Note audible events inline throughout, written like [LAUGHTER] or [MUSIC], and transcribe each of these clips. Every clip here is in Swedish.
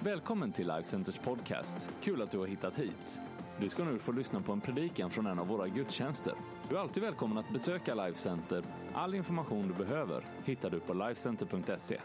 Välkommen till Life Centers podcast. Kul att du har hittat hit. Du ska nu få lyssna på en predikan från en av våra gudstjänster. Du är alltid välkommen att besöka Life Center. All information du behöver hittar du på lifecenter.se.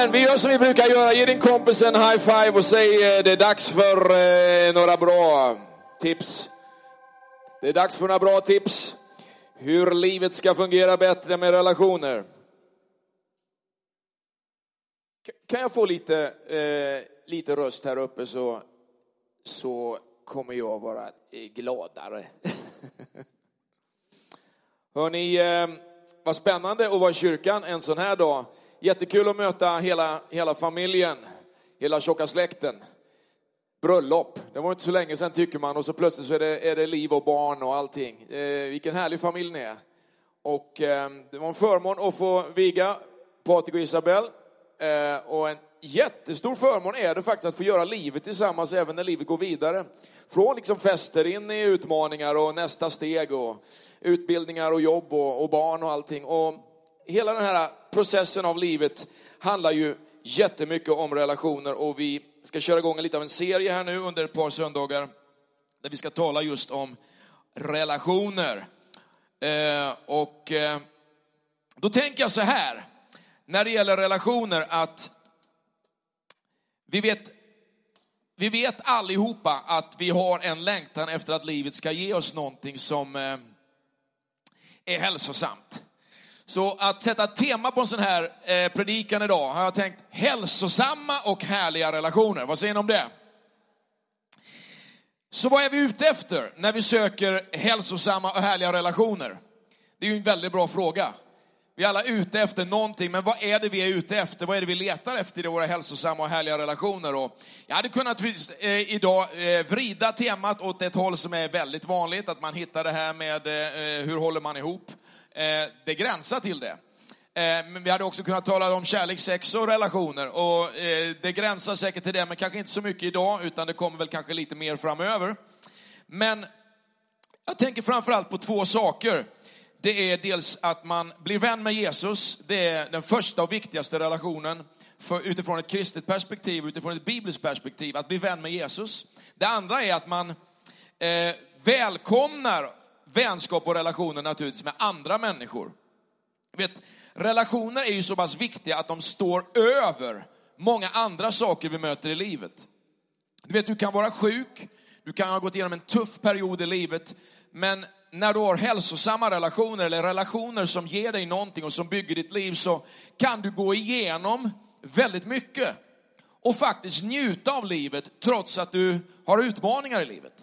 Amen. Vi gör som vi brukar göra. Ge din kompis en high five och säg eh, det är dags för eh, några bra tips. Det är dags för några bra tips. Hur livet ska fungera bättre med relationer. Kan jag få lite, eh, lite röst här uppe så, så kommer jag vara eh, gladare. [LAUGHS] Hörni, eh, vad spännande att vara i kyrkan en sån här dag. Jättekul att möta hela, hela familjen, hela tjocka släkten. Bröllop, det var inte så länge sedan tycker man och så plötsligt så är det, är det liv och barn och allting. Eh, vilken härlig familj ni är. Och eh, det var en förmån att få viga Patrik och Isabel. Eh, och en jättestor förmån är det faktiskt att få göra livet tillsammans även när livet går vidare. Från liksom fester in i utmaningar och nästa steg och utbildningar och jobb och, och barn och allting. Och hela den här processen av livet handlar ju jättemycket om relationer och vi ska köra igång lite av en serie här nu under ett par söndagar där vi ska tala just om relationer. Eh, och eh, då tänker jag så här, när det gäller relationer att vi vet, vi vet allihopa att vi har en längtan efter att livet ska ge oss någonting som eh, är hälsosamt. Så att sätta ett tema på en sån här eh, predikan idag har jag tänkt hälsosamma och härliga relationer. Vad säger ni om det? Så vad är vi ute efter när vi söker hälsosamma och härliga relationer? Det är ju en väldigt bra fråga. Vi är alla ute efter någonting, men vad är det vi är ute efter? Vad är det vi letar efter i våra hälsosamma och härliga relationer? Och jag hade kunnat eh, idag eh, vrida temat åt ett håll som är väldigt vanligt, att man hittar det här med eh, eh hur håller man ihop? Eh, det gränsar till det. Eh, Men vi hade också kunnat tala om kärlek, sex och relationer. Och eh, det gränsar säkert till det, men kanske inte så mycket idag, utan det kommer väl kanske lite mer framöver. Men jag tänker framförallt på två saker. Det är dels att man blir vän med Jesus. Det är den första och viktigaste relationen för, utifrån ett kristet perspektiv, utifrån ett bibliskt perspektiv, att bli vän med Jesus. Det andra är att man eh, välkomnar vänskap och relationer naturligtvis med andra människor. Vet, relationer är ju så pass viktiga att de står över många andra saker vi möter i livet. Du vet, du kan vara sjuk, du kan ha gått igenom en tuff period i livet, men när du har hälsosamma relationer eller relationer som ger dig någonting och som bygger ditt liv så kan du gå igenom väldigt mycket och faktiskt njuta av livet trots att du har utmaningar i livet.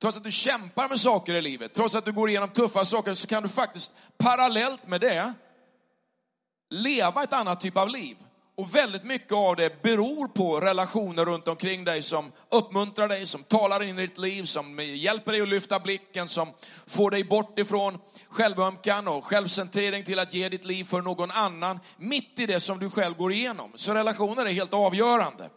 Trots att du kämpar med saker i livet, trots att du går igenom tuffa saker så kan du faktiskt parallellt med det leva ett annat typ av liv. Och väldigt mycket av det beror på relationer runt omkring dig som uppmuntrar dig, som talar in i ditt liv, som hjälper dig att lyfta blicken, som får dig bort ifrån självömkan och självcentrering till att ge ditt liv för någon annan, mitt i det som du själv går igenom. Så relationer är helt avgörande.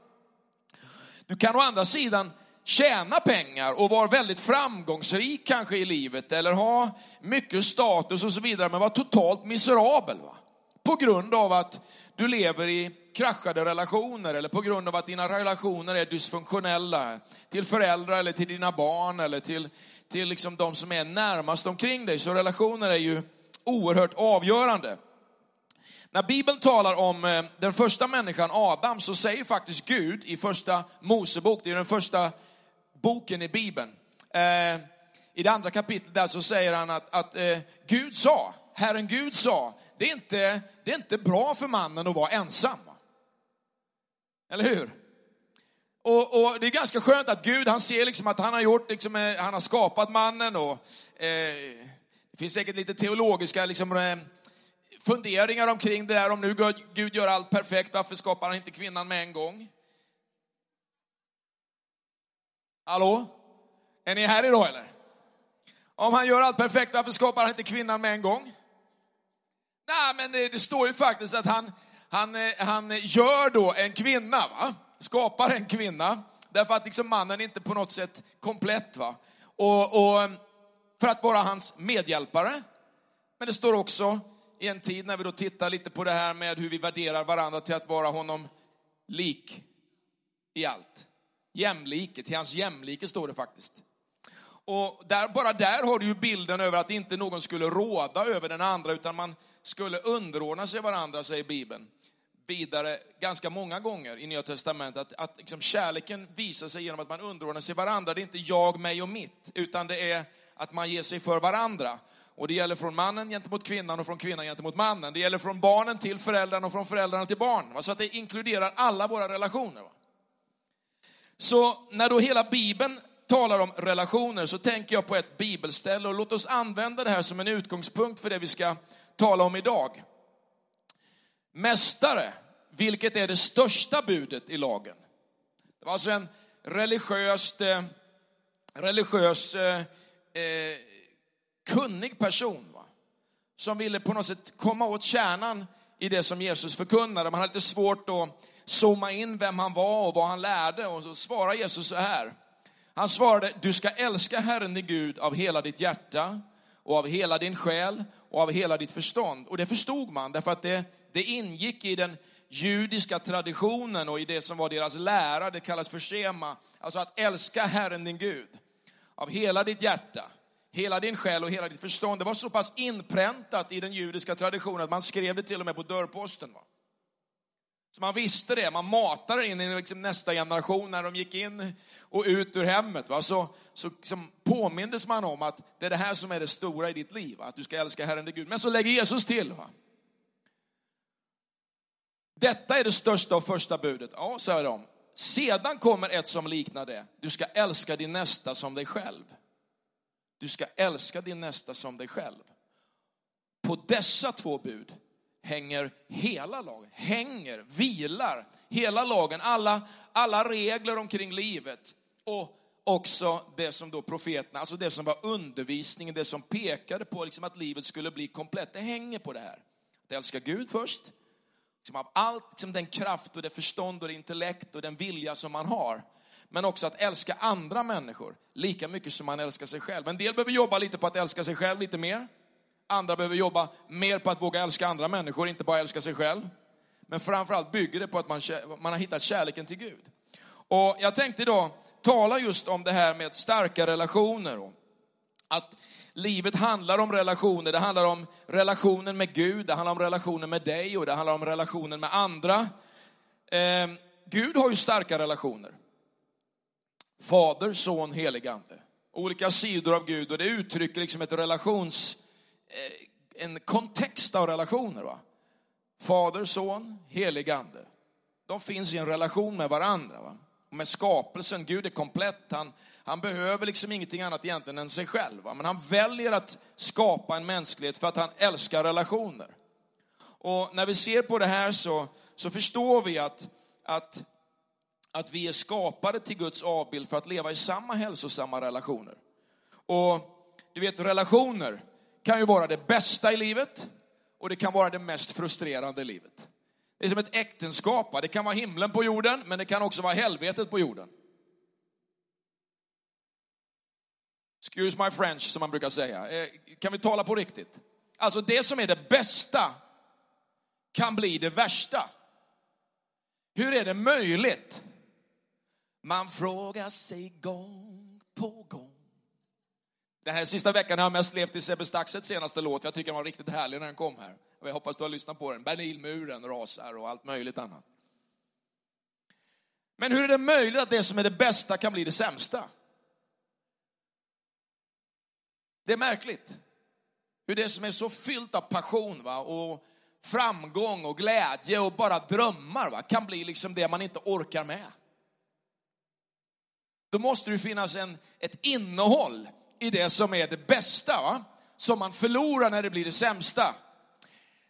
Du kan å andra sidan tjäna pengar och vara väldigt framgångsrik kanske i livet eller ha mycket status och så vidare men vara totalt miserabel. Va? På grund av att du lever i kraschade relationer eller på grund av att dina relationer är dysfunktionella till föräldrar eller till dina barn eller till, till liksom de som är närmast omkring dig. Så relationer är ju oerhört avgörande. När Bibeln talar om eh, den första människan, Adam, så säger faktiskt Gud i första Mosebok, det är den första boken i Bibeln. Eh, I det andra kapitlet där så säger han att, att eh, Gud sa, Herren Gud sa, det är, inte, det är inte bra för mannen att vara ensam. Eller hur? Och, och, det är ganska skönt att Gud, han ser liksom att han har gjort, liksom, eh, han har skapat mannen och eh, det finns säkert lite teologiska liksom, eh, funderingar omkring det där. Om nu Gud- Gud gör allt perfekt, varför skapar han inte kvinnan med en gång? Hallå? Är ni här idag eller? Om han gör allt perfekt, varför skapar han inte kvinnan med en gång? Nej, men det, det står ju faktiskt att han, han, eh, han gör då en kvinna, va? skapar en kvinna därför att liksom mannen är inte på något sätt komplett. Va? Och, och för att vara hans medhjälpare. Men det står också i en tid när vi då tittar lite på det här med hur vi värderar varandra till att vara honom lik i allt. Jämlike, till hans jämlike står det faktiskt. Och där, bara där har du ju bilden över att inte någon skulle råda över den andra, utan man skulle underordna sig varandra, säger Bibeln. Vidare, ganska många gånger i Nya Testamentet, att, att liksom kärleken visar sig genom att man underordnar sig varandra. Det är inte jag, mig och mitt, utan det är att man ger sig för varandra. Och det gäller från mannen gentemot kvinnan och från kvinnan gentemot mannen. Det gäller från barnen till föräldrarna och från föräldrarna till barn. Så att det inkluderar alla våra relationer. Så när då hela Bibeln talar om relationer så tänker jag på ett bibelställe och låt oss använda det här som en utgångspunkt för det vi ska tala om idag. Mästare, vilket är det största budet i lagen? Det var alltså en religiöst, eh, religiös, eh, eh, kunnig person va? som ville på något sätt komma åt kärnan i det som Jesus förkunnade. Man hade lite svårt att zooma in vem han var och vad han lärde och så svarar Jesus så här. Han svarade, du ska älska Herren din Gud av hela ditt hjärta och av hela din själ och av hela ditt förstånd. Och det förstod man därför att det, det ingick i den judiska traditionen och i det som var deras lära, det kallas för schema. Alltså att älska Herren din Gud av hela ditt hjärta, hela din själ och hela ditt förstånd. Det var så pass inpräntat i den judiska traditionen att man skrev det till och med på dörrposten. Va? Så man visste det, man matade det in i liksom nästa generation när de gick in och ut ur hemmet. Va? Så, så liksom påmindes man om att det är det här som är det stora i ditt liv, va? att du ska älska Herren din Gud. Men så lägger Jesus till. Va? Detta är det största och första budet. Ja, säger de. Sedan kommer ett som liknar det. Du ska älska din nästa som dig själv. Du ska älska din nästa som dig själv. På dessa två bud hänger hela lagen, hänger, vilar hela lagen, alla, alla regler omkring livet och också det som då profeterna, alltså det som var undervisningen, det som pekade på liksom att livet skulle bli komplett, det hänger på det här. Att älska Gud först, liksom av allt liksom den kraft och det förstånd och det intellekt och den vilja som man har. Men också att älska andra människor lika mycket som man älskar sig själv. En del behöver jobba lite på att älska sig själv lite mer. Andra behöver jobba mer på att våga älska andra människor, inte bara älska sig själv. Men framförallt bygger det på att man, man har hittat kärleken till Gud. Och jag tänkte idag tala just om det här med starka relationer. Och att livet handlar om relationer. Det handlar om relationen med Gud, det handlar om relationen med dig och det handlar om relationen med andra. Eh, Gud har ju starka relationer. Fader, son, heligande. Olika sidor av Gud och det uttrycker liksom ett relations Eh, Eh, en kontext av relationer. Va? Fader, son, helig ande. De finns i en relation med varandra. Va? Och med skapelsen, Gud är komplett. Han, han behöver liksom ingenting annat egentligen än sig själv. Va? Men han väljer att skapa en mänsklighet för att han älskar relationer. Och när vi ser på det här så, så förstår vi att, att, att vi är skapade till Guds avbild för att leva i samma hälsosamma relationer. Och du vet, relationer, kan ju vara det bästa i livet och det kan vara det mest frustrerande i livet. Det är som ett äktenskap, det kan vara himlen på jorden, men det kan också vara helvetet på jorden. Excuse my French, som man brukar säga. Eh, kan vi tala på riktigt? Alltså det som är det bästa kan bli det värsta. Hur är det möjligt? Man frågar sig gång på gång. Den här sista veckan har jag mest levt i Sebbe Staxets senaste låt. Jag tycker den var riktigt härlig när den kom här. Och jag hoppas du har lyssnat på den. Berlinmuren rasar och allt möjligt annat. Men hur är det möjligt att det som är det bästa kan bli det sämsta? Det är märkligt. Hur det som är så fyllt av passion va? och framgång och glädje och bara drömmar va? kan bli liksom det man inte orkar med. Då måste det finnas en, ett innehåll i det som är det bästa, va? som man förlorar när det blir det sämsta.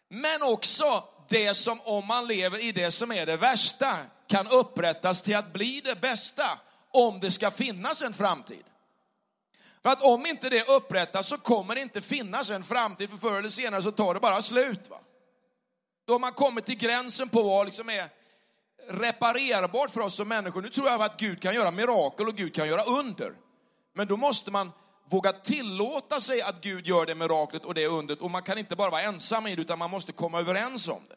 Men också det som, om man lever i det som är det värsta, kan upprättas till att bli det bästa, om det ska finnas en framtid. För att om inte det upprättas så kommer det inte finnas en framtid, för förr eller senare så tar det bara slut. Va? Då har man kommit till gränsen på vad liksom är reparerbart för oss som människor. Nu tror jag att Gud kan göra mirakel och Gud kan göra under. Men då måste man våga tillåta sig att Gud gör det miraklet och det undret. Och man kan inte bara vara ensam i det, utan man måste komma överens om det.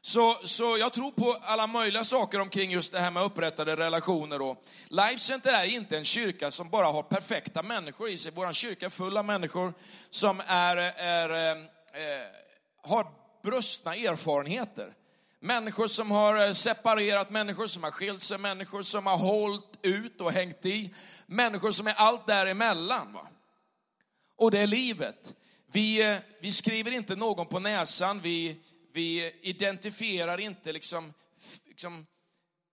Så, så jag tror på alla möjliga saker omkring just det här med upprättade relationer. Och Life Center är inte en kyrka som bara har perfekta människor i sig. Vår kyrka är full av människor som är, är, eh, eh har brustna erfarenheter. Människor som har eh, separerat, människor som har skilt sig, människor som har hållit ut och hängt i. Människor som är allt däremellan. Va? Och det är livet. Vi, eh, vi skriver inte någon på näsan, vi, vi identifierar inte liksom, liksom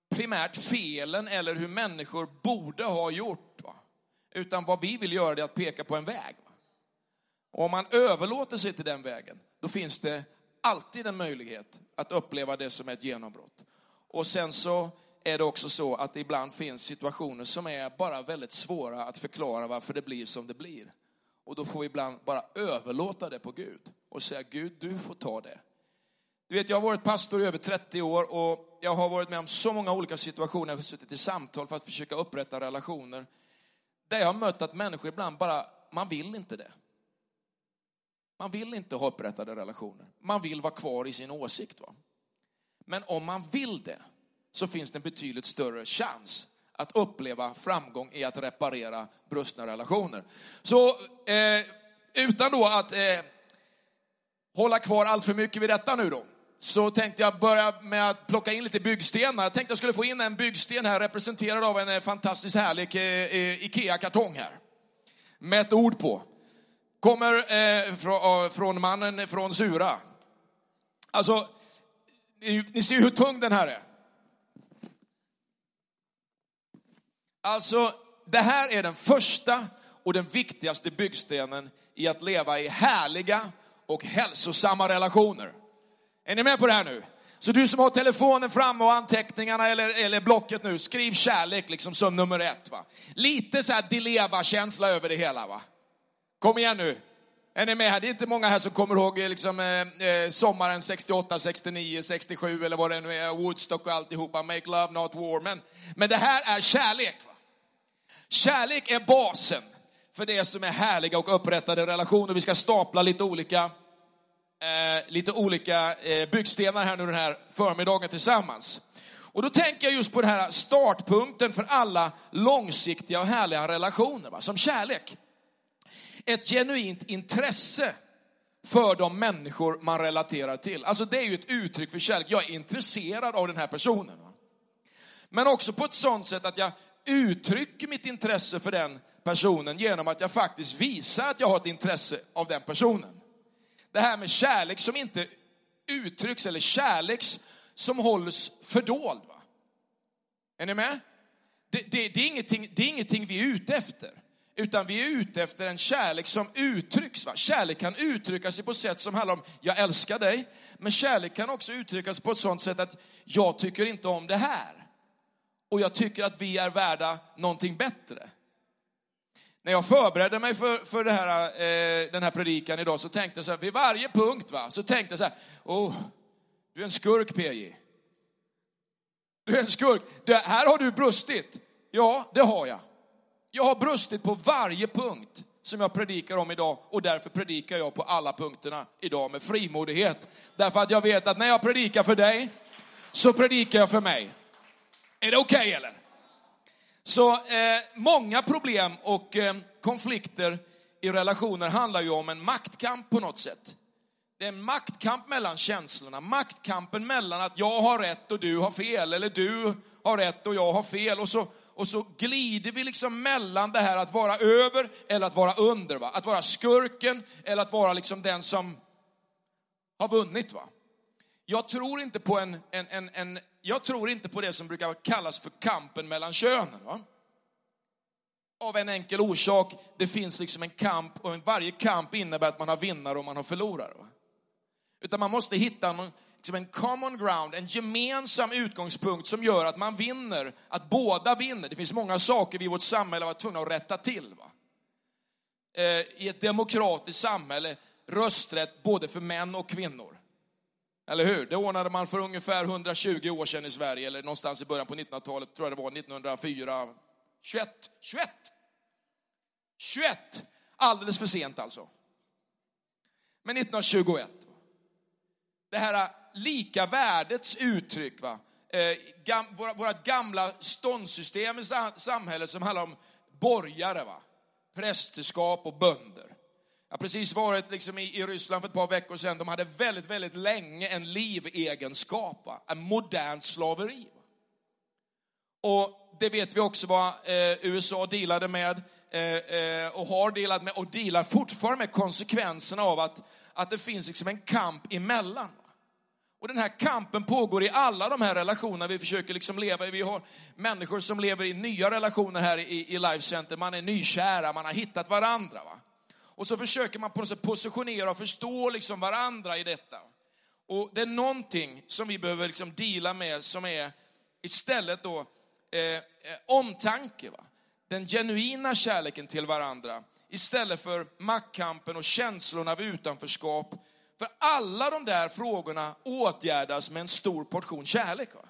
primärt felen eller hur människor borde ha gjort. Va? Utan vad vi vill göra är att peka på en väg. Va? Och om man överlåter sig till den vägen, då finns det alltid en möjlighet att uppleva det som ett genombrott. Och sen så är det också så att det ibland finns situationer som är bara väldigt svåra att förklara varför det blir som det blir. Och då får vi ibland bara överlåta det på Gud och säga Gud, du får ta det. Du vet, jag har varit pastor i över 30 år och jag har varit med om så många olika situationer, jag har suttit i samtal för att försöka upprätta relationer, där jag har mött att människor ibland bara, man vill inte det. Man vill inte ha upprättade relationer. Man vill vara kvar i sin åsikt. Va? Men om man vill det så finns det en betydligt större chans att uppleva framgång i att reparera brustna relationer. Så eh, utan då att eh, hålla kvar allt för mycket vid detta nu då, så tänkte jag börja med att plocka in lite byggstenar. Jag tänkte jag skulle få in en byggsten här representerad av en eh, fantastiskt härlig eh, eh, Ikea-kartong här. Med ett ord på. Kommer eh, från, från mannen från Sura. Alltså, ni, ni ser hur tung den här är. Alltså, det här är den första och den viktigaste byggstenen i att leva i härliga och hälsosamma relationer. Är ni med på det här nu? Så du som har telefonen framme och anteckningarna eller, eller blocket nu, skriv kärlek liksom som nummer ett. Va? Lite så här dileva-känsla över det hela. va? Kom igen nu. Är ni med här? Det är inte många här som kommer ihåg eh, liksom, eh, eh sommaren 68, 69, 67 eller vad det nu är, Woodstock och alltihopa, Make Love Not War. Men, men det här är kärlek. Va? Kärlek är basen för det som är härliga och upprättade relationer. Vi ska stapla lite olika, eh, lite olika eh, byggstenar här nu den här förmiddagen tillsammans. Och då tänker jag just på den här startpunkten för alla långsiktiga och härliga relationer, va? som kärlek ett genuint intresse för de människor man relaterar till. Alltså det är ju ett uttryck för kärlek. Jag är intresserad av den här personen. Men också på ett sånt sätt att jag uttrycker mitt intresse för den personen genom att jag faktiskt visar att jag har ett intresse av den personen. Det här med kärlek som inte uttrycks, eller kärlek som hålls fördold. Va? Är ni med? Det, det, det, är ingenting, det är ingenting vi är ute efter. Utan vi är ute efter en kärlek som uttrycks. Va? Kärlek kan uttrycka sig på ett sätt som handlar om, jag älskar dig. Men kärlek kan också uttryckas på ett sånt sätt att, jag tycker inte om det här. Och jag tycker att vi är värda någonting bättre. När jag förberedde mig för, för här, eh, den här predikan idag så tänkte jag så här, vid varje punkt va, så tänkte jag så här, oh, du är en skurk PJ. Du är en skurk. Det, här har du brustit. Ja, det har jag. Jag har brustit på varje punkt som jag predikar om idag och därför predikar jag på alla punkterna idag med frimodighet. Därför att jag vet att när jag predikar för dig så predikar jag för mig. Är det okej okay, eller? Så eh, många problem och eh, konflikter i relationer handlar ju om en maktkamp på något sätt. Det är en maktkamp mellan känslorna, maktkampen mellan att jag har rätt och du har fel, eller du har rätt och jag har fel. Och så och så glider vi liksom mellan det här att vara över eller att vara under. Va? Att vara skurken eller att vara liksom den som har vunnit. Va? Jag tror inte på en, en, en, en jag tror inte på det som brukar kallas för kampen mellan könen. Va? Av en enkel orsak, det finns liksom en kamp och varje kamp innebär att man har vinnare och man har förlorare. Va? Utan man måste hitta någon, liksom en common ground, en gemensam utgångspunkt som gör att man vinner, att båda vinner. Det finns många saker vi i vårt samhälle var tvungna att rätta till. Va? Eh, I ett demokratiskt samhälle, rösträtt både för män och kvinnor. Eller hur? Det ordnade man för ungefär 120 år sedan i Sverige, eller någonstans i början på 1900-talet, tror jag det var, 1904. 21, 21! 21! Alldeles för sent alltså. Men 1921. Det här lika värdets uttryck, va? Eh, gam, vårt gamla ståndssystem i samhället som handlar om borgare, va? prästerskap och bönder. Jag har precis varit liksom i, i Ryssland för ett par veckor sedan. De hade väldigt, väldigt länge en livegenskap, va? en modern slaveri. Va? Och det vet vi också vad eh, USA dealade med eh, eh, och har dealat med och dealar fortfarande med konsekvenserna av att, att det finns liksom en kamp emellan. Och den här kampen pågår i alla de här relationerna vi försöker liksom leva i. Vi har människor som lever i nya relationer här i, i Life Center. Man är nykära, man har hittat varandra. Va? Och så försöker man på något sätt positionera och förstå liksom varandra i detta. Och det är någonting som vi behöver liksom deala med som är istället då eh, eh, omtanke. Va? Den genuina kärleken till varandra istället för maktkampen och känslorna av utanförskap för alla de där frågorna åtgärdas med en stor portion kärlek. Va?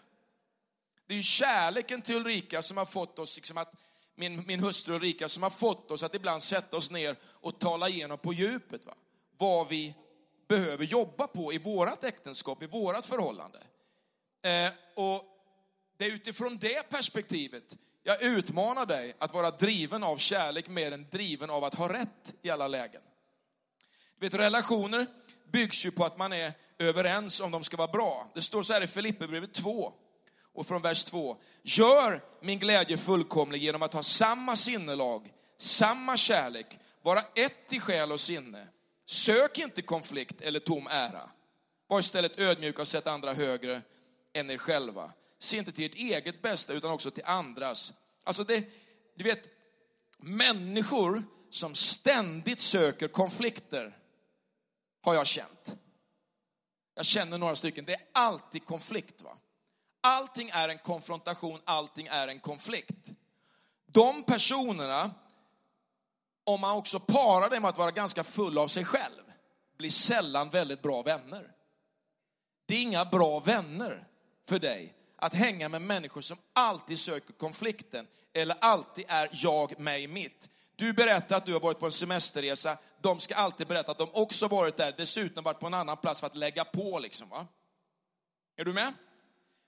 Det är ju kärleken till Ulrika som har fått oss, liksom att, min, min hustru Ulrika, som har fått oss att ibland sätta oss ner och tala igenom på djupet. Va? Vad vi behöver jobba på i vårt äktenskap, i vårt förhållande. Eh, och det är utifrån det perspektivet jag utmanar dig att vara driven av kärlek mer än driven av att ha rätt i alla lägen. Du vet, relationer byggs ju på att man är överens om de ska vara bra. Det står så här i Filipperbrevet 2 och från vers 2. Gör min glädje fullkomlig genom att ha samma sinnelag, samma kärlek, vara ett i själ och sinne. Sök inte konflikt eller tom ära. Var istället ödmjuka och sätt andra högre än er själva. Se inte till ert eget bästa utan också till andras. Alltså det, du vet, människor som ständigt söker konflikter har jag känt. Jag känner några stycken. Det är alltid konflikt. va? Allting är en konfrontation, allting är en konflikt. De personerna, om man också parar det med att vara ganska full av sig själv, blir sällan väldigt bra vänner. Det är inga bra vänner för dig att hänga med människor som alltid söker konflikten eller alltid är jag, mig, mitt. Du berättar att du har varit på en semesterresa. De ska alltid berätta att de också varit där, dessutom varit på en annan plats för att lägga på. Liksom, va? Är du med?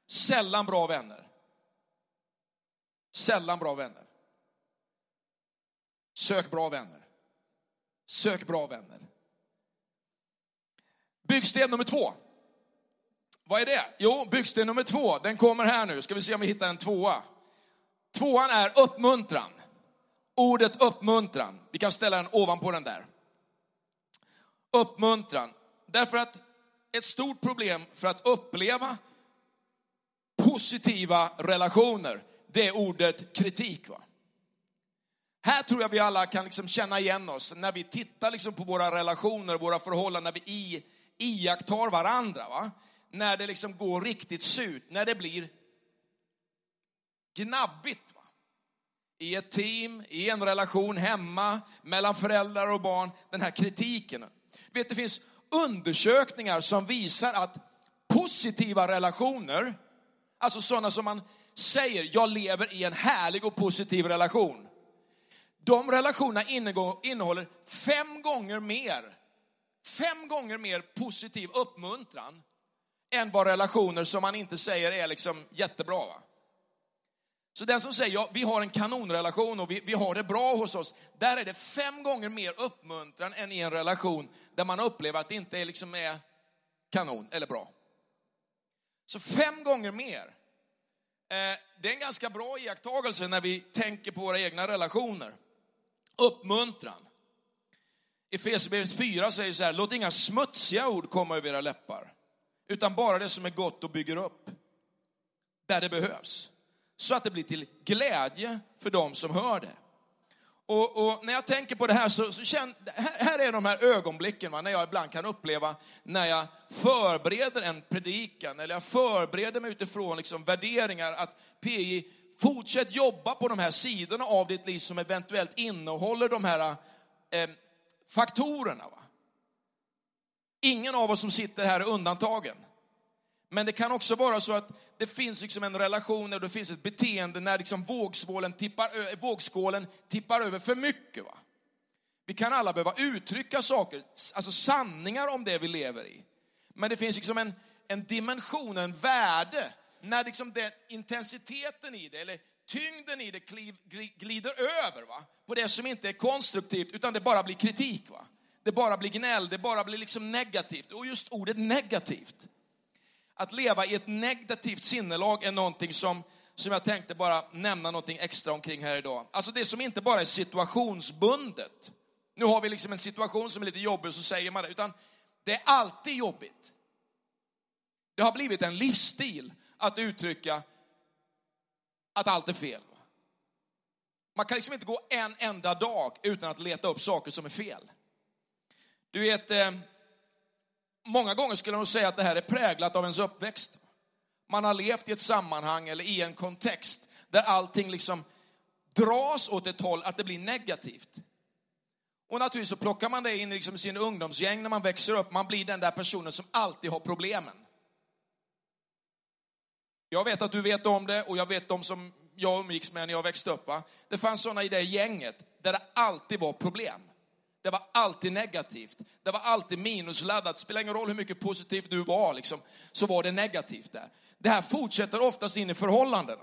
Sällan bra vänner. Sällan bra vänner. Sök bra vänner. Sök bra vänner. Byggsten nummer två. Vad är det? Jo, byggsten nummer två, den kommer här nu. Ska vi se om vi hittar en tvåa. Tvåan är uppmuntran ordet uppmuntran. Vi kan ställa den ovanpå den där. Uppmuntran. Därför att ett stort problem för att uppleva positiva relationer, det är ordet kritik. Va? Här tror jag vi alla kan liksom känna igen oss när vi tittar liksom på våra relationer, våra förhållanden, när vi iakttar varandra. Va? När det liksom går riktigt surt, när det blir gnabbigt i ett team, i en relation hemma, mellan föräldrar och barn, den här kritiken. Vet, det finns undersökningar som visar att positiva relationer, alltså sådana som man säger, jag lever i en härlig och positiv relation. De relationerna innehåller fem gånger mer, fem gånger mer positiv uppmuntran än vad relationer som man inte säger är liksom jättebra. Va? Så den som säger, ja, vi har en kanonrelation och vi, vi har det bra hos oss, där är det fem gånger mer uppmuntran än i en relation där man upplever att det inte är, liksom är kanon eller bra. Så fem gånger mer. Eh, det är en ganska bra iakttagelse när vi tänker på våra egna relationer. Uppmuntran. Efesierbrevet 4 säger så här, låt inga smutsiga ord komma över era läppar, utan bara det som är gott och bygger upp, där det behövs så att det blir till glädje för dem som hör det. Och, och när jag tänker på det här så, så känn, här, här är de här ögonblicken va, när jag ibland kan uppleva när jag förbereder en predikan eller jag förbereder mig utifrån liksom värderingar att PJ, fortsätt jobba på de här sidorna av ditt liv som eventuellt innehåller de här eh, faktorerna. Va? Ingen av oss som sitter här är undantagen. Men det kan också vara så att det finns liksom en relation och det finns ett beteende när liksom vågskålen tippar, vågskålen tippar över för mycket. Va? Vi kan alla behöva uttrycka saker, alltså sanningar om det vi lever i. Men det finns liksom en, en dimension, en värde, när liksom den intensiteten i det, eller tyngden i det glider över va? på det som inte är konstruktivt, utan det bara blir kritik. Va? Det bara blir gnäll, det bara blir liksom negativt. Och just ordet negativt. Att leva i ett negativt sinnelag är någonting som, som jag tänkte bara nämna någonting extra omkring här idag. Alltså det som inte bara är situationsbundet. Nu har vi liksom en situation som är lite jobbig, så säger man det. Utan det är alltid jobbigt. Det har blivit en livsstil att uttrycka att allt är fel. Man kan liksom inte gå en enda dag utan att leta upp saker som är fel. Du vet, eh, många gånger skulle jag säga att det här är präglat av ens uppväxt. Man har levt i ett sammanhang eller i en kontext där allting liksom dras åt ett håll att det blir negativt. Och naturligtvis så plockar man det in liksom i sin ungdomsgäng när man växer upp. Man blir den där personen som alltid har problemen. Jag vet att du vet om det och jag vet de som jag umgicks med när jag växte upp. Va? Det fanns sådana i det gänget där det alltid var problem. Det var alltid negativt. Det var alltid minusladdat. Det spelar ingen roll hur mycket positivt du var, liksom, så var det negativt där. Det här fortsätter oftast in i förhållanden.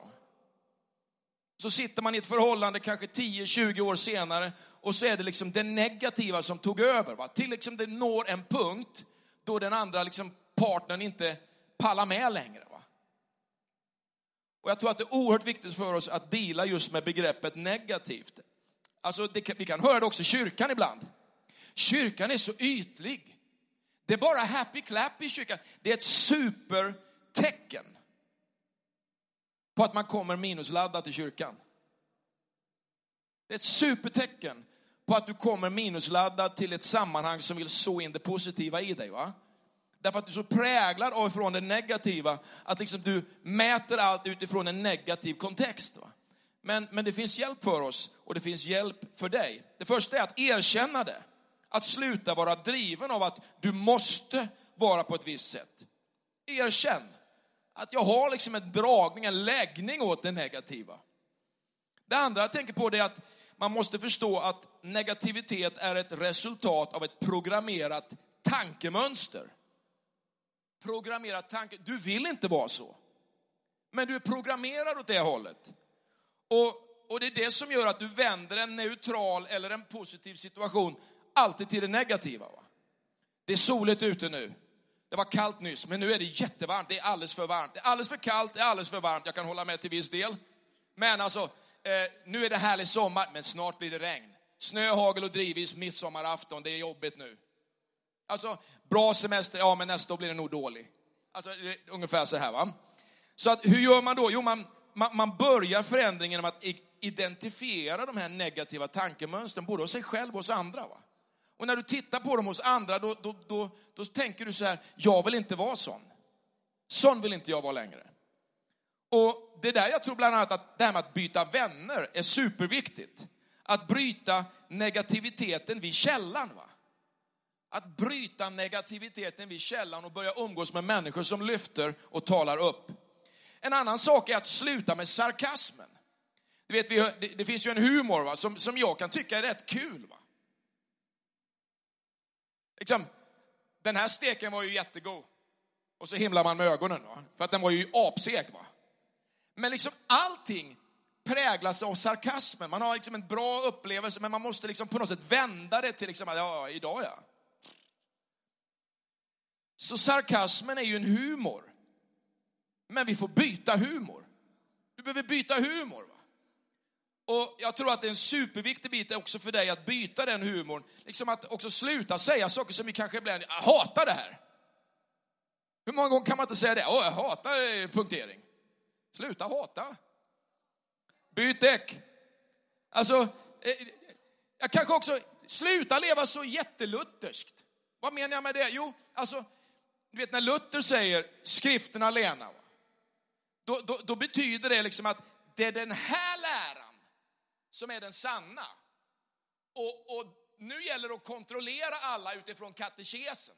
Så sitter man i ett förhållande kanske 10-20 år senare och så är det liksom det negativa som tog över. Va? Till liksom det når en punkt då den andra liksom partnern inte pallar med längre. Va? Och jag tror att det är oerhört viktigt för oss att dela just med begreppet negativt. Alltså, det, vi kan höra det också i kyrkan ibland. Kyrkan är så ytlig. Det är bara happy clap i kyrkan. Det är ett supertecken på att man kommer minusladdad till kyrkan. Det är ett supertecken på att du kommer minusladdad till ett sammanhang som vill så in det positiva i dig. Va? Därför att du är så präglad av från det negativa, att liksom du mäter allt utifrån en negativ kontext. Va? Men, men det finns hjälp för oss och det finns hjälp för dig. Det första är att erkänna det. Att sluta vara driven av att du måste vara på ett visst sätt. Erkänn att jag har liksom en dragning, en läggning åt det negativa. Det andra jag tänker på är att man måste förstå att negativitet är ett resultat av ett programmerat tankemönster. Programmerat tanke. Du vill inte vara så. Men du är programmerad åt det hållet. Och, och det är det som gör att du vänder en neutral eller en positiv situation alltid till det negativa. Va? Det är soligt ute nu. Det var kallt nyss, men nu är det jättevarmt. Det är alldeles för varmt. Det är alldeles för kallt, det är alldeles för varmt. Jag kan hålla med till viss del. Men alltså, eh, nu är det härlig sommar, men snart blir det regn. Snö, hagel och drivis midsommarafton, det är jobbigt nu. Alltså, bra semester, ja men nästa år blir det nog dålig. Alltså, ungefär så här va. Så att, hur gör man då? Jo, man, man, man börjar förändringen genom att identifiera de här negativa tankemönstren, både hos sig själv och hos andra. Va? Och när du tittar på dem hos andra, då, då, då, då tänker du så här, jag vill inte vara sån. Sån vill inte jag vara längre. Och det är där jag tror bland annat att det här med att byta vänner är superviktigt. Att bryta negativiteten vid källan. Va? Att bryta negativiteten vid källan och börja umgås med människor som lyfter och talar upp. En annan sak är att sluta med sarkasmen. Du vet, det, det finns ju en humor va, som, som jag kan tycka är rätt kul. Va? Liksom, den här steken var ju jättegod. Och så himlar man med ögonen, va? för att den var ju apseg. Va? Men liksom allting präglas av sarkasmen. Man har liksom en bra upplevelse, men man måste liksom på något sätt vända det till, liksom, ja, idag ja. Så sarkasmen är ju en humor. Men vi får byta humor. Du behöver byta humor. Va? Och jag tror att det är en superviktig bit också för dig att byta den humorn. Liksom att också sluta säga saker som vi kanske ibland, jag hatar det här. Hur många gånger kan man inte säga det? Åh, jag hatar eh, punktering. Sluta hata. Byt däck. Alltså, eh, jag kanske också, sluta leva så jättelutherskt. Vad menar jag med det? Jo, alltså, du vet när Luther säger skrifterna lena, då, då, då betyder det liksom att det är den här läran som är den sanna. Och, och nu gäller det att kontrollera alla utifrån katekesen.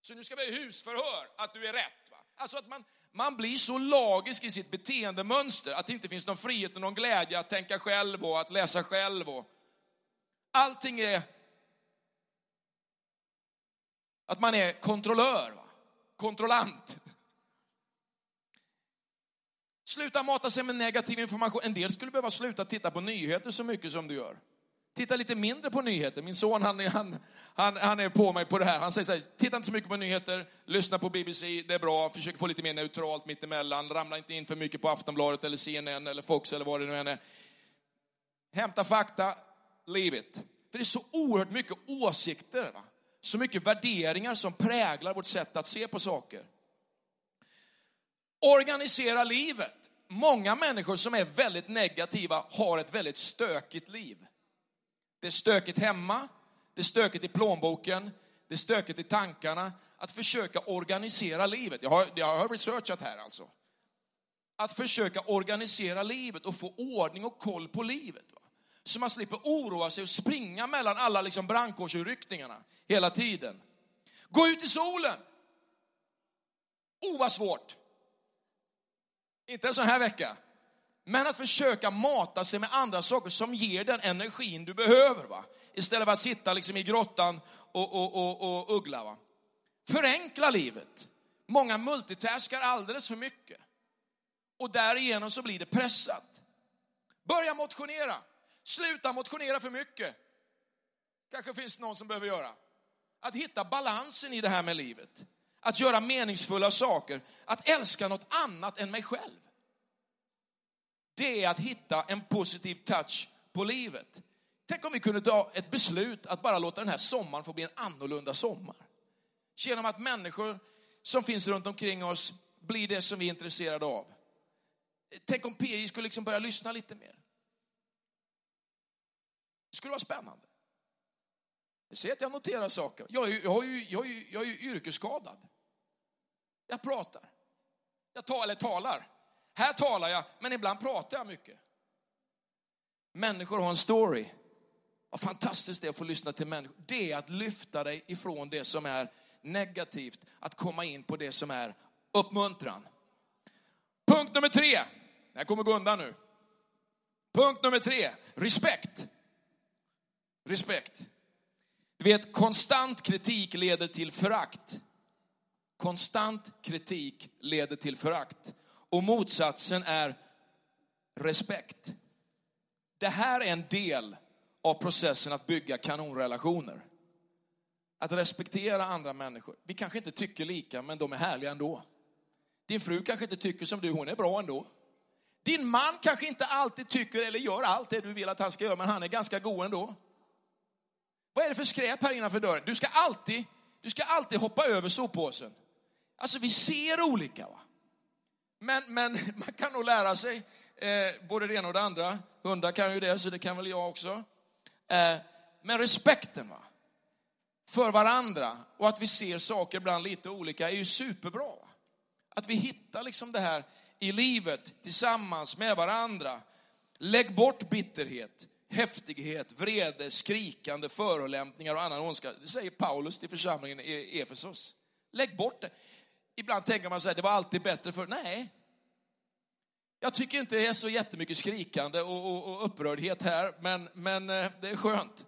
Så nu ska vi ha husförhör att du är rätt. Va? Alltså att man, man blir så lagisk i sitt beteendemönster att det inte finns någon frihet och någon glädje att tänka själv och att läsa själv. Och allting är att man är kontrollör, va? kontrollant. Sluta mata sig med negativ information. En del skulle behöva sluta titta på nyheter så mycket som du gör. Titta lite mindre på nyheter. Min son han, han, han, han är på mig på det här. Han säger så här, titta inte så mycket på nyheter, lyssna på BBC, det är bra, försök få lite mer neutralt mittemellan, ramla inte in för mycket på Aftonbladet eller CNN eller Fox eller vad det nu än är. Hämta fakta, leave it. För det är så oerhört mycket åsikter, va? så mycket värderingar som präglar vårt sätt att se på saker. Organisera livet. Många människor som är väldigt negativa har ett väldigt stökigt liv. Det är stökigt hemma, det är stökigt i plånboken, det är stökigt i tankarna. Att försöka organisera livet. Jag har, jag har researchat här alltså. Att försöka organisera livet och få ordning och koll på livet. Va? Så man slipper oroa sig och springa mellan alla liksom brandkårsutryckningarna hela tiden. Gå ut i solen. Oh, vad svårt. Inte en sån här vecka. Men att försöka mata sig med andra saker som ger den energin du behöver. Va? Istället för att sitta liksom i grottan och, och, och, och uggla. Va? Förenkla livet. Många multitaskar alldeles för mycket. Och därigenom så blir det pressat. Börja motionera. Sluta motionera för mycket. Kanske finns det någon som behöver göra. Att hitta balansen i det här med livet. Att göra meningsfulla saker. Att älska något annat än mig själv det är att hitta en positiv touch på livet. Tänk om vi kunde ta ett beslut att bara låta den här sommaren få bli en annorlunda sommar. Genom att människor som finns runt omkring oss blir det som vi är intresserade av. Tänk om PI skulle liksom börja lyssna lite mer. Det skulle vara spännande. Jag ser att jag noterar saker. Jag är, jag är, jag är, jag är yrkesskadad. Jag pratar. Jag talar, eller talar. Här talar jag, men ibland pratar jag mycket. Människor har en story. Vad fantastiskt det är att få lyssna till människor. Det är att lyfta dig ifrån det som är negativt, att komma in på det som är uppmuntran. Punkt nummer tre. Jag kommer gå undan nu. Punkt nummer tre, respekt. Respekt. Du vet, konstant kritik leder till förakt. Konstant kritik leder till förakt. Och motsatsen är respekt. Det här är en del av processen att bygga kanonrelationer. Att respektera andra människor. Vi kanske inte tycker lika, men de är härliga ändå. Din fru kanske inte tycker som du, hon är bra ändå. Din man kanske inte alltid tycker eller gör allt det du vill att han ska göra, men han är ganska god ändå. Vad är det för skräp här innanför dörren? Du ska alltid, du ska alltid hoppa över soppåsen. Alltså vi ser olika. Va? Men, men [LAUGHS] man kan nog lära sig eh, både det ena och det andra. Hundar kan ju det, så det kan väl jag också. Eh, men respekten va? för varandra och att vi ser saker ibland lite olika är ju superbra. Att vi hittar liksom det här i livet tillsammans med varandra. Lägg bort bitterhet, häftighet, vrede, skrikande, förolämpningar och annan ondska. Det säger Paulus till församlingen i Efesos. Lägg bort det. Ibland tänker man så här, det var alltid bättre för Nej. Jag tycker inte det är så jättemycket skrikande och, och, och upprördhet här, men, men eh, det är skönt.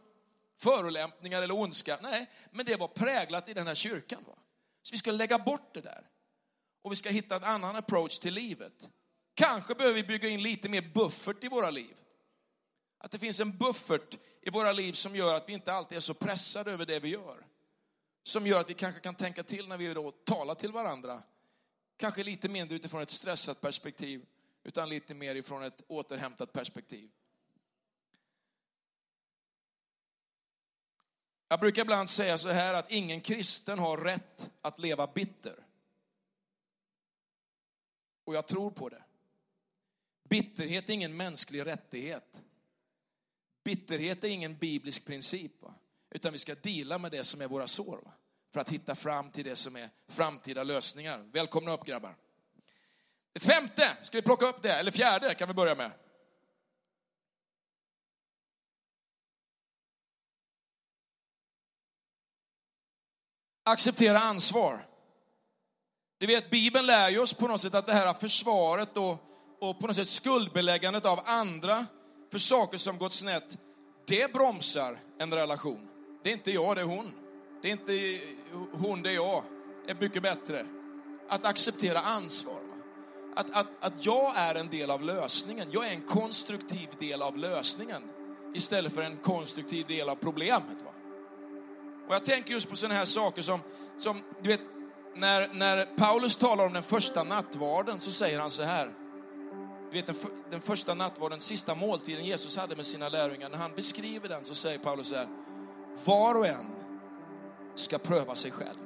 Förolämpningar eller ondska, nej, men det var präglat i den här kyrkan. Va? Så vi ska lägga bort det där. Och vi ska hitta en annan approach till livet. Kanske behöver vi bygga in lite mer buffert i våra liv. Att det finns en buffert i våra liv som gör att vi inte alltid är så pressade över det vi gör som gör att vi kanske kan tänka till när vi då talar till varandra. Kanske lite mindre utifrån ett stressat perspektiv, utan lite mer ifrån ett återhämtat perspektiv. Jag brukar ibland säga så här att ingen kristen har rätt att leva bitter. Och jag tror på det. Bitterhet är ingen mänsklig rättighet. Bitterhet är ingen biblisk princip. Va? Utan vi ska dela med det som är våra sår. Va? För att hitta fram till det som är framtida lösningar. Välkomna upp grabbar. Det femte, ska vi plocka upp det? Eller fjärde kan vi börja med. acceptera ansvar. Du vet, Bibeln lär ju oss på något sätt att det här försvaret och, och på något sätt skuldbeläggandet av andra för saker som gått snett, det bromsar en relation. Det är inte jag, det är hon. Det är inte hon, det är jag. Det är mycket bättre. Att acceptera ansvar. Att, att, att jag är en del av lösningen. Jag är en konstruktiv del av lösningen istället för en konstruktiv del av problemet. Va? Och jag tänker just på sådana här saker som, som du vet, när, när Paulus talar om den första nattvarden så säger han så här. Du vet den, för, den första nattvarden, sista måltiden Jesus hade med sina lärjungar. När han beskriver den så säger Paulus så här. Var och en ska pröva sig själv.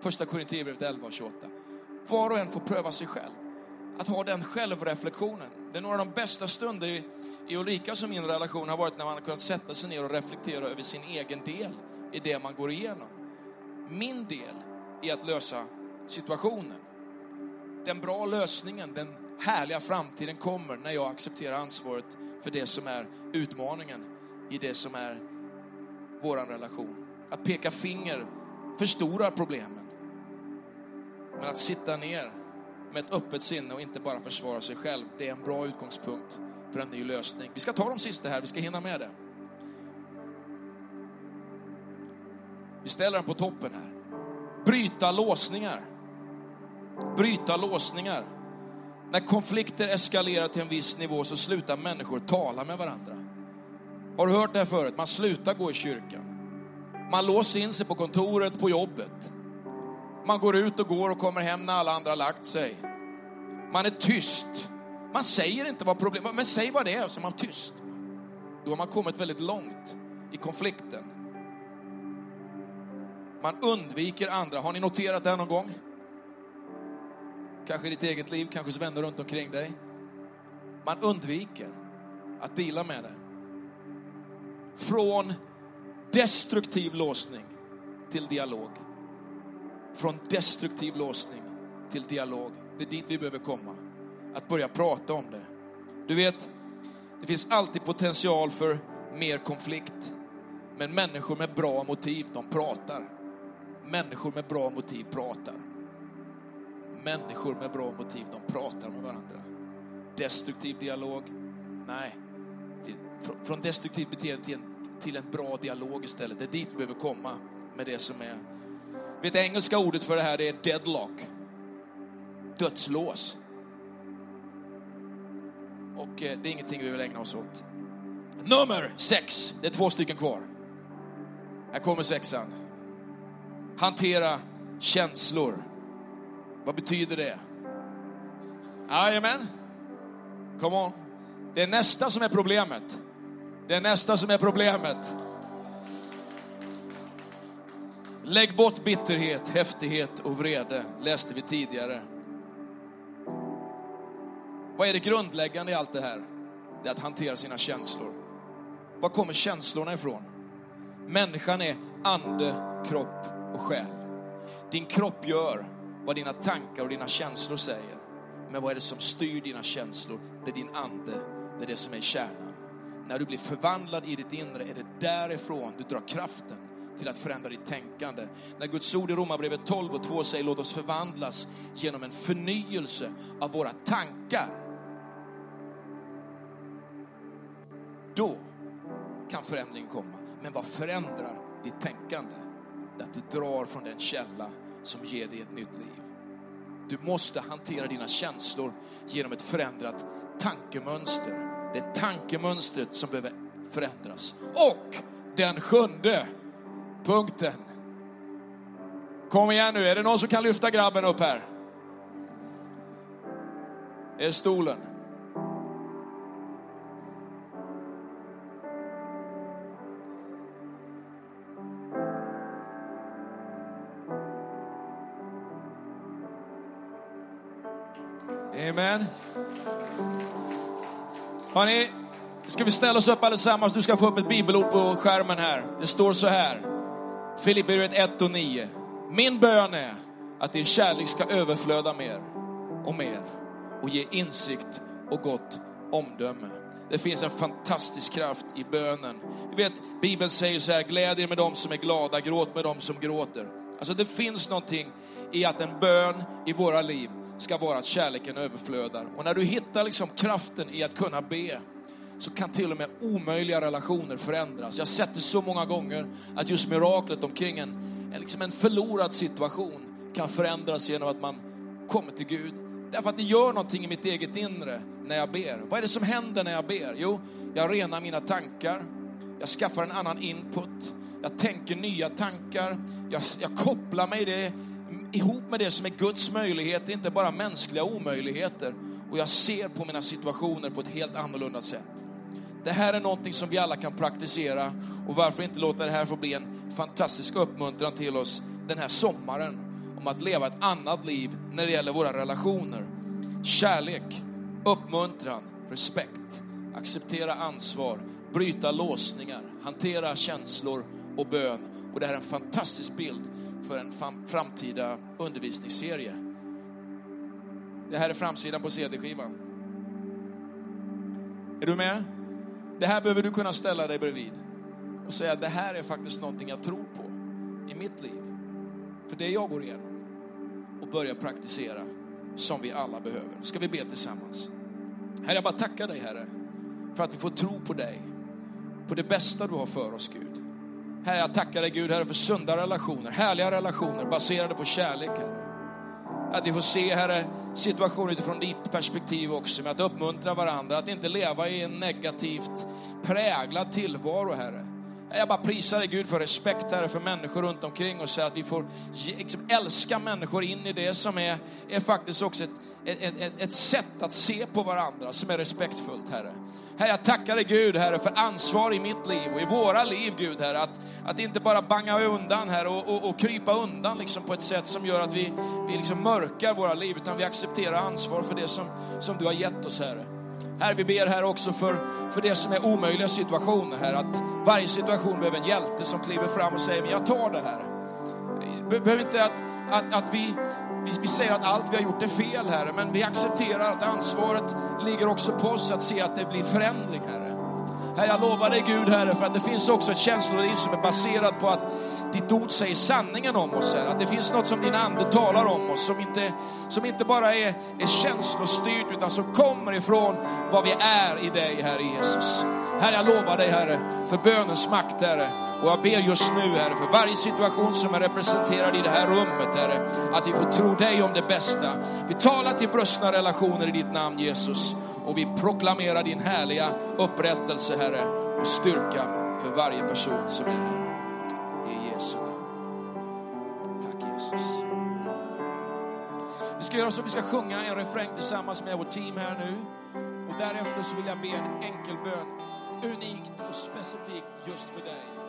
Första Korinthierbrevet 11 och 28. Var och en får pröva sig själv. Att ha den självreflektionen. Det är några av de bästa stunder i, i Ulrikas och min relation har varit när man har kunnat sätta sig ner och reflektera över sin egen del i det man går igenom. Min del i att lösa situationen. Den bra lösningen, den härliga framtiden kommer när jag accepterar ansvaret för det som är utmaningen i det som är vår relation. Att peka finger förstorar problemen. Men att sitta ner med ett öppet sinne och inte bara försvara sig själv, det är en bra utgångspunkt för en ny lösning. Vi ska ta de sista här, vi ska hinna med det. Vi ställer den på toppen här. Bryta låsningar. Bryta låsningar. När konflikter eskalerar till en viss nivå så slutar människor tala med varandra. Har du hört det här förut? Man slutar gå i kyrkan. Man låser in sig på kontoret, på jobbet. Man går ut och går och kommer hem när alla andra har lagt sig. Man är tyst. Man säger inte vad problemet är, men säg vad det är så är man tyst. Då har man kommit väldigt långt i konflikten. Man undviker andra. Har ni noterat det här någon gång? Kanske i ditt eget liv, kanske hos vänner runt omkring dig. Man undviker att dela med det. Från destruktiv låsning till dialog. Från destruktiv låsning till dialog. Det är dit vi behöver komma. Att börja prata om det. Du vet, det finns alltid potential för mer konflikt. Men människor med bra motiv, de pratar. Människor med bra motiv pratar. Människor med bra motiv, de pratar med varandra. Destruktiv dialog? Nej. Från destruktivt beteende till en, till en bra dialog istället. Det är dit vi behöver komma med det som är. Vet, det engelska ordet för det här det är deadlock. Dödslås. Och eh, det är ingenting vi vill ägna oss åt. Nummer sex. Det är två stycken kvar. Här kommer sexan. Hantera känslor. Vad betyder det? Jajamän. Come on. Det är nästa som är problemet. Det är nästa som är problemet. Lägg bort bitterhet, häftighet och vrede, läste vi tidigare. Vad är det grundläggande i allt det här? Det är att hantera sina känslor. Var kommer känslorna ifrån? Människan är ande, kropp och själ. Din kropp gör vad dina tankar och dina känslor säger. Men vad är det som styr dina känslor? Det är din ande, det är det som är kärnan. När du blir förvandlad i ditt inre är det därifrån du drar kraften till att förändra ditt tänkande. När Guds ord i Romarbrevet 12 och 2 säger låt oss förvandlas genom en förnyelse av våra tankar. Då kan förändring komma. Men vad förändrar ditt tänkande? Det är att du drar från den källa som ger dig ett nytt liv. Du måste hantera dina känslor genom ett förändrat tankemönster. Det är tankemönstret som behöver förändras. Och den sjunde punkten. Kom igen nu, är det någon som kan lyfta grabben upp här? Det är stolen. Hörrni, ska vi ställa oss upp allesammans? Du ska få upp ett bibelord på skärmen här. Det står så här. Filipperbrevet 1 och 9. Min bön är att din kärlek ska överflöda mer och mer och ge insikt och gott omdöme. Det finns en fantastisk kraft i bönen. Du vet, Bibeln säger så här, gläd er med dem som är glada, gråt med dem som gråter. Alltså det finns någonting i att en bön i våra liv ska vara att kärleken överflödar. Och när du hittar liksom kraften i att kunna be, så kan till och med omöjliga relationer förändras. Jag har sett det så många gånger att just miraklet omkring en, en, liksom en förlorad situation kan förändras genom att man kommer till Gud. Därför att det gör någonting i mitt eget inre när jag ber. Vad är det som händer när jag ber? Jo, jag renar mina tankar, jag skaffar en annan input, jag tänker nya tankar, jag, jag kopplar mig i det, ihop med det som är Guds möjligheter, inte bara mänskliga omöjligheter. Och jag ser på mina situationer på ett helt annorlunda sätt. Det här är någonting som vi alla kan praktisera och varför inte låta det här få bli en fantastisk uppmuntran till oss den här sommaren om att leva ett annat liv när det gäller våra relationer. Kärlek, uppmuntran, respekt, acceptera ansvar, bryta låsningar, hantera känslor och bön. Och det här är en fantastisk bild för en framtida undervisningsserie. Det här är framsidan på CD-skivan. Är du med? Det här behöver du kunna ställa dig bredvid och säga det här är faktiskt någonting jag tror på i mitt liv. För det jag går igenom och börja praktisera som vi alla behöver. Ska vi be tillsammans? Herre, jag bara tackar dig Herre för att vi får tro på dig, på det bästa du har för oss Gud. Herre, jag tackar dig Gud Herre för sunda relationer, härliga relationer baserade på kärlek Herre. Att vi får se, Herre, situationen utifrån ditt perspektiv också, med att uppmuntra varandra, att inte leva i en negativt präglad tillvaro, Herre. Jag bara prisar dig Gud för respekt här för människor runt omkring och säger att vi får liksom, älska människor in i det som är, är faktiskt också ett, ett, ett, ett sätt att se på varandra som är respektfullt Herre. Herre, jag tackar dig Gud, Herre, för ansvar i mitt liv och i våra liv, Gud, Herre. Att, att inte bara banga undan, Herre, och, och, och krypa undan liksom, på ett sätt som gör att vi, vi liksom mörkar våra liv, utan vi accepterar ansvar för det som, som du har gett oss, Herre. Herre, vi ber här också för, för det som är omöjliga situationer, här. Att varje situation behöver en hjälte som kliver fram och säger, men jag tar det här. Behöver inte att, att, att vi, vi, vi säger att allt vi har gjort är fel, Herre, men vi accepterar att ansvaret ligger också på oss att se att det blir förändring, Herre. Herre, jag lovar dig Gud, Herre, för att det finns också ett känsloliv som är baserat på att ditt ord säger sanningen om oss, Herre. Att det finns något som din ande talar om oss, som inte, som inte bara är, är känslostyrt, utan som kommer ifrån vad vi är i dig, Herre Jesus. Herre, jag lovar dig, Herre, för bönens makt, Herre. Och jag ber just nu, Herre, för varje situation som är representerad i det här rummet, Herre, att vi får tro dig om det bästa. Vi talar till bröstna relationer i ditt namn, Jesus. Och vi proklamerar din härliga upprättelse, Herre, och styrka för varje person som är här. Jesu namn. Tack Jesus. Vi ska göra så, vi ska sjunga en refräng tillsammans med vårt team här nu. Och därefter så vill jag be en enkel bön, unikt och specifikt just för dig.